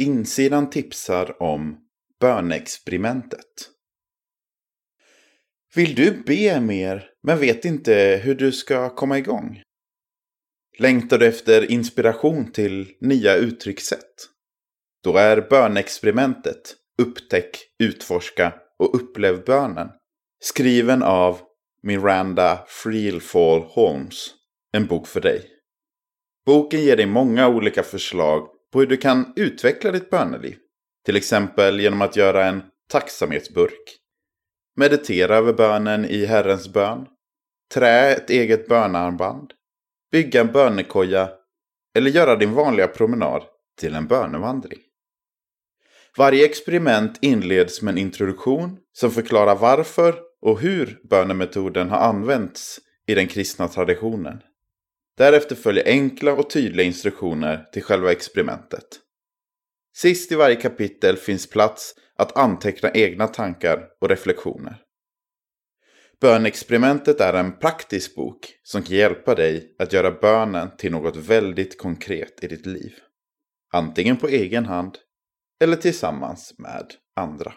Insidan tipsar om bönexperimentet. Vill du be mer men vet inte hur du ska komma igång? Längtar du efter inspiration till nya uttryckssätt? Då är bönexperimentet Upptäck, utforska och upplev bönen skriven av Miranda Freelfall Holmes en bok för dig. Boken ger dig många olika förslag på hur du kan utveckla ditt böneliv. Till exempel genom att göra en tacksamhetsburk, meditera över bönen i Herrens bön, trä ett eget bönarmband, bygga en bönekoja eller göra din vanliga promenad till en bönevandring. Varje experiment inleds med en introduktion som förklarar varför och hur bönemetoden har använts i den kristna traditionen. Därefter följer enkla och tydliga instruktioner till själva experimentet. Sist i varje kapitel finns plats att anteckna egna tankar och reflektioner. Bönexperimentet är en praktisk bok som kan hjälpa dig att göra bönen till något väldigt konkret i ditt liv. Antingen på egen hand eller tillsammans med andra.